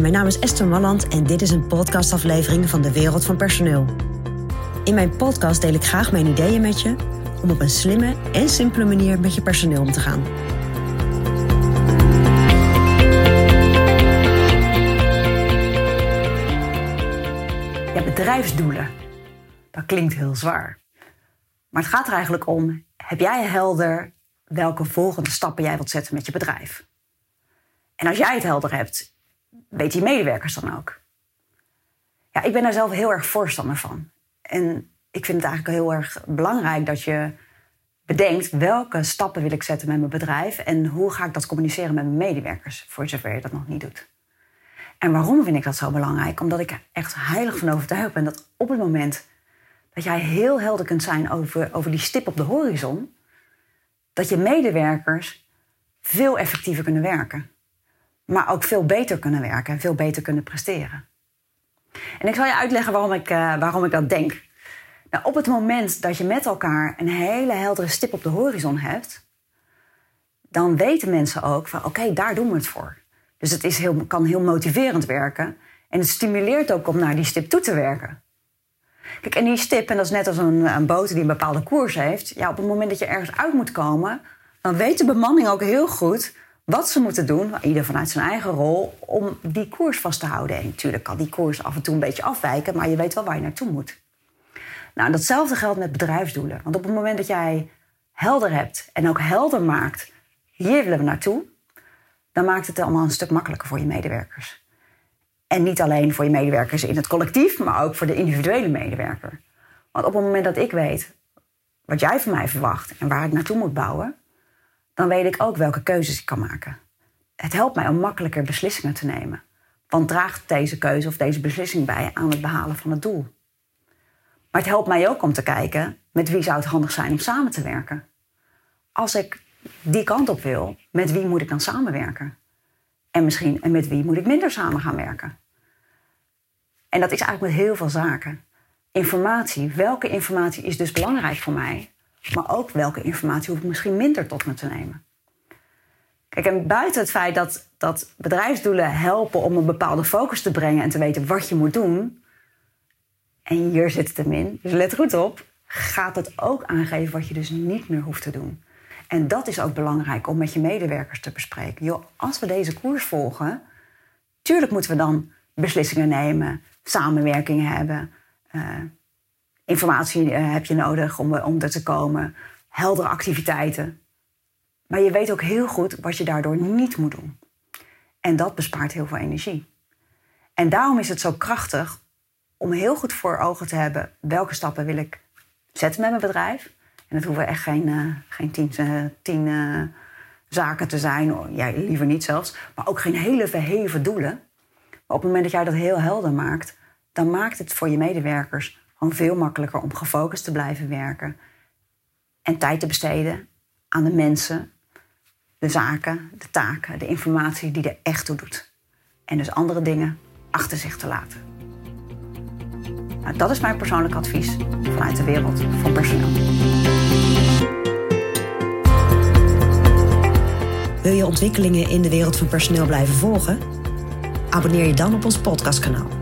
Mijn naam is Esther Malland en dit is een podcastaflevering van de Wereld van Personeel. In mijn podcast deel ik graag mijn ideeën met je om op een slimme en simpele manier met je personeel om te gaan. Ja, bedrijfsdoelen. Dat klinkt heel zwaar. Maar het gaat er eigenlijk om: heb jij helder welke volgende stappen jij wilt zetten met je bedrijf? En als jij het helder hebt, weten je medewerkers dan ook? Ja, ik ben daar zelf heel erg voorstander van. En ik vind het eigenlijk heel erg belangrijk dat je bedenkt welke stappen wil ik zetten met mijn bedrijf en hoe ga ik dat communiceren met mijn medewerkers, voor zover je dat nog niet doet. En waarom vind ik dat zo belangrijk? Omdat ik echt heilig van overtuigd ben dat op het moment dat jij heel helder kunt zijn over, over die stip op de horizon, dat je medewerkers veel effectiever kunnen werken. Maar ook veel beter kunnen werken en veel beter kunnen presteren. En ik zal je uitleggen waarom ik, uh, waarom ik dat denk. Nou, op het moment dat je met elkaar een hele heldere stip op de horizon hebt, dan weten mensen ook van oké, daar doen we het voor. Dus het is heel, kan heel motiverend werken en het stimuleert ook om naar die stip toe te werken. Kijk, en die stip, en dat is net als een, een boot die een bepaalde koers heeft, ja, op het moment dat je ergens uit moet komen, dan weet de bemanning ook heel goed wat ze moeten doen, ieder vanuit zijn eigen rol, om die koers vast te houden. En natuurlijk kan die koers af en toe een beetje afwijken, maar je weet wel waar je naartoe moet. Nou, datzelfde geldt met bedrijfsdoelen. Want op het moment dat jij helder hebt en ook helder maakt, hier willen we naartoe, dan maakt het allemaal een stuk makkelijker voor je medewerkers. En niet alleen voor je medewerkers in het collectief, maar ook voor de individuele medewerker. Want op het moment dat ik weet wat jij van mij verwacht en waar ik naartoe moet bouwen, dan weet ik ook welke keuzes ik kan maken. Het helpt mij om makkelijker beslissingen te nemen. Want draagt deze keuze of deze beslissing bij aan het behalen van het doel? Maar het helpt mij ook om te kijken met wie zou het handig zijn om samen te werken. Als ik die kant op wil, met wie moet ik dan samenwerken? En misschien en met wie moet ik minder samen gaan werken? En dat is eigenlijk met heel veel zaken. Informatie, welke informatie is dus belangrijk voor mij? Maar ook welke informatie hoef ik misschien minder tot me te nemen. Kijk, en buiten het feit dat, dat bedrijfsdoelen helpen om een bepaalde focus te brengen en te weten wat je moet doen, en hier zit het hem in, dus let goed op, gaat het ook aangeven wat je dus niet meer hoeft te doen. En dat is ook belangrijk om met je medewerkers te bespreken. Joh, als we deze koers volgen, tuurlijk moeten we dan beslissingen nemen, samenwerking hebben. Uh, informatie uh, heb je nodig om, om er te komen, heldere activiteiten. Maar je weet ook heel goed wat je daardoor niet moet doen. En dat bespaart heel veel energie. En daarom is het zo krachtig om heel goed voor ogen te hebben welke stappen wil ik zetten met mijn bedrijf. En dat hoeven echt geen, uh, geen tien, zaken te zijn, ja, liever niet zelfs, maar ook geen hele verheven doelen. Maar op het moment dat jij dat heel helder maakt, dan maakt het voor je medewerkers gewoon veel makkelijker om gefocust te blijven werken en tijd te besteden aan de mensen, de zaken, de taken, de informatie die er echt toe doet. En dus andere dingen achter zich te laten. Nou, dat is mijn persoonlijk advies vanuit de wereld van personeel. Wil je ontwikkelingen in de wereld van personeel blijven volgen? Abonneer je dan op ons podcastkanaal.